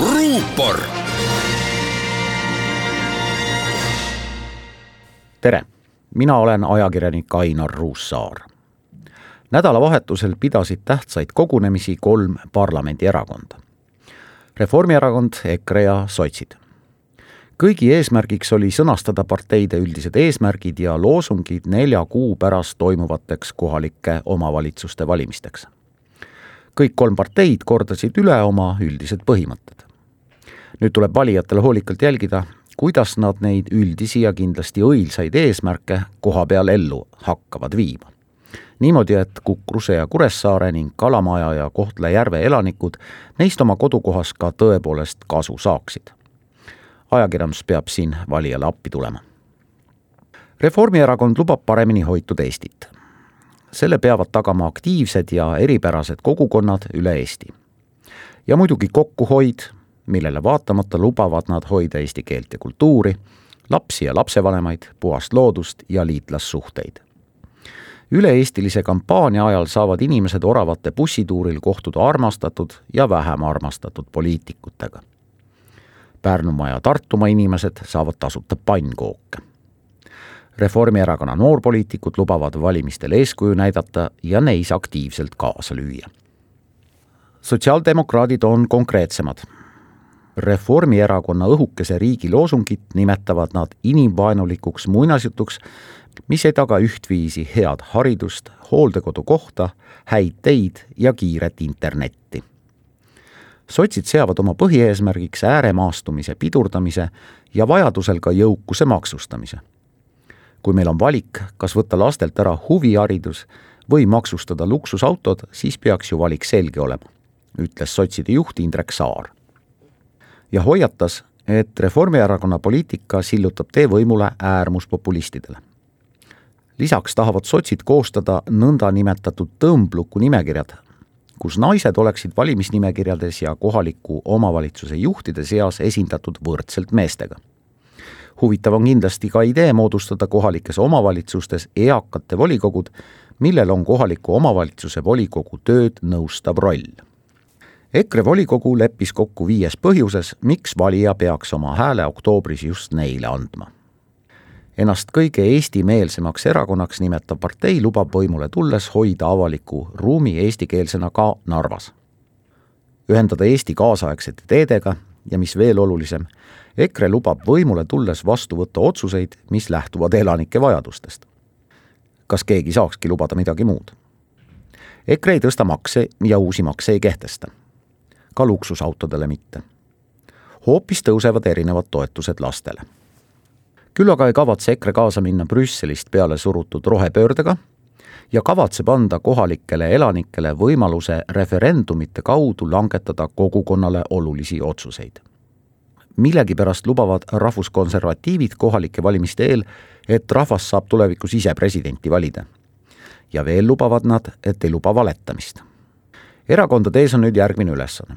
ruupor. tere mina olen ajakirjanik Ainar Ruussaar. nädalavahetusel pidasid tähtsaid kogunemisi kolm parlamendierakonda. Reformierakond, EKRE ja sotsid. kõigi eesmärgiks oli sõnastada parteide üldised eesmärgid ja loosungid nelja kuu pärast toimuvateks kohalike omavalitsuste valimisteks. Kõik kolm parteid kordasid üle oma üldised põhimõtted. nüüd tuleb valijatel hoolikalt jälgida, kuidas nad neid üldisi ja kindlasti õilsaid eesmärke koha peal ellu hakkavad viima. niimoodi, et Kukruse ja Kuressaare ning Kalamaja ja Kohtla-Järve elanikud neist oma kodukohas ka tõepoolest kasu saaksid. ajakirjandus peab siin valijale appi tulema. Reformierakond lubab paremini hoitud Eestit. Selle peavad tagama aktiivsed ja eripärased kogukonnad üle Eesti. ja muidugi kokkuhoid millele vaatamata lubavad nad hoida eesti keelt ja kultuuri, lapsi ja lapsevanemaid, puhast loodust ja liitlassuhteid. üle-eestilise kampaania ajal saavad inimesed oravate bussituuril kohtuda armastatud ja vähem armastatud poliitikutega. Pärnumaa ja Tartumaa inimesed saavad tasuta pannkooke. Reformierakonna noorpoliitikud lubavad valimistel eeskuju näidata ja neis aktiivselt kaasa lüüa. sotsiaaldemokraadid on konkreetsemad Reformierakonna õhukese riigi loosungit nimetavad nad inimvaenulikuks muinasjutuks, mis ei taga ühtviisi head haridust, hooldekodukohta, häid teid ja kiiret internetti. sotsid seavad oma põhieesmärgiks ääremaastumise pidurdamise ja vajadusel ka jõukuse maksustamise. Kui meil on valik, kas võtta lastelt ära huviharidus või maksustada luksusautod, siis peaks ju valik selge olema, ütles sotside juht Indrek Saar ja hoiatas, et Reformierakonna poliitika sillutab tee võimule äärmuspopulistidele. lisaks tahavad sotsid koostada nõndanimetatud tõmbluku nimekirjad, kus naised oleksid valimisnimekirjades ja kohaliku omavalitsuse juhtide seas esindatud võrdselt meestega. Huvitav on kindlasti ka idee moodustada kohalikes omavalitsustes eakate volikogud, millel on kohaliku omavalitsuse volikogu tööd nõustav roll EKRE volikogu leppis kokku viies põhjuses, miks valija peaks oma hääle oktoobris just neile andma. Ennast kõige eestimeelsemaks erakonnaks nimetav partei lubab võimule tulles hoida avaliku ruumi eestikeelsena ka Narvas. ühendada Eesti kaasaegsete teedega ja mis veel olulisem, EKRE lubab võimule tulles vastu võtta otsuseid, mis lähtuvad elanike vajadustest. kas keegi saakski lubada midagi muud? EKRE ei tõsta makse ja uusi makse ei kehtesta ka luksusautodele mitte. hoopis tõusevad erinevad toetused lastele. küll aga ei kavatse EKRE kaasa minna Brüsselist peale surutud rohepöördega ja kavatseb anda kohalikele elanikele võimaluse referendumite kaudu langetada kogukonnale olulisi otsuseid. millegipärast lubavad rahvuskonservatiivid kohalike valimiste eel, et rahvas saab tulevikus ise presidenti valida. ja veel lubavad nad, et ei luba valetamist erakondade ees on nüüd järgmine ülesanne.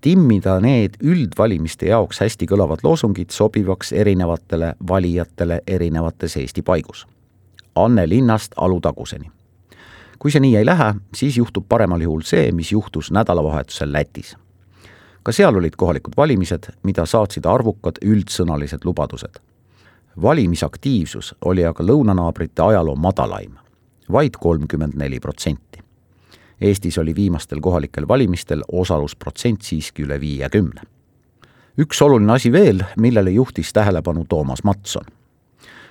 timmida need üldvalimiste jaoks hästi kõlavad loosungid sobivaks erinevatele valijatele erinevates Eesti paigus. Anne linnast Alutaguseni. kui see nii ei lähe, siis juhtub paremal juhul see, mis juhtus nädalavahetusel Lätis. ka seal olid kohalikud valimised, mida saatsid arvukad üldsõnalised lubadused. valimisaktiivsus oli aga lõunanaabrite ajaloo madalaim, vaid kolmkümmend neli protsenti Eestis oli viimastel kohalikel valimistel osalusprotsent siiski üle viiekümne. üks oluline asi veel, millele juhtis tähelepanu Toomas Matson.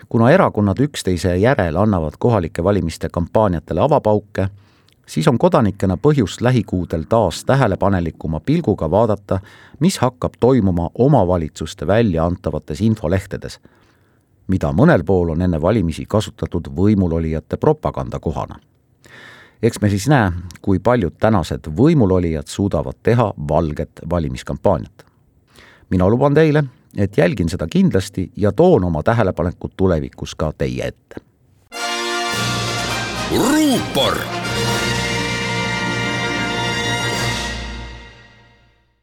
Kuna erakonnad üksteise järel annavad kohalike valimiste kampaaniatele avapauke, siis on kodanikena põhjust lähikuudel taas tähelepanelikuma pilguga vaadata, mis hakkab toimuma omavalitsuste väljaantavates infolehtedes, mida mõnel pool on enne valimisi kasutatud võimulolijate propagandakohana eks me siis näe, kui paljud tänased võimulolijad suudavad teha valget valimiskampaaniat. mina luban teile, et jälgin seda kindlasti ja toon oma tähelepanekud tulevikus ka teie ette. ruupor